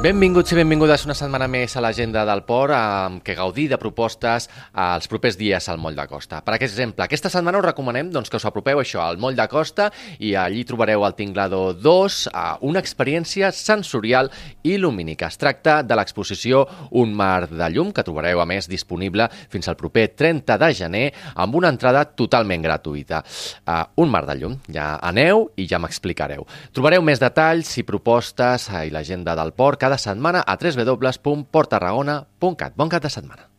Benvinguts i benvingudes una setmana més a l'agenda del port amb què gaudir de propostes als propers dies al Moll de Costa. Per exemple, aquesta setmana us recomanem doncs, que us apropeu això al Moll de Costa i allí trobareu al Tinglado 2 una experiència sensorial i lumínica. Es tracta de l'exposició Un mar de llum que trobareu a més disponible fins al proper 30 de gener amb una entrada totalment gratuïta. Uh, un mar de llum. Ja aneu i ja m'explicareu. Trobareu més detalls i propostes i l'agenda del port cada setmana a www.portarragona.cat. Bon cap de setmana.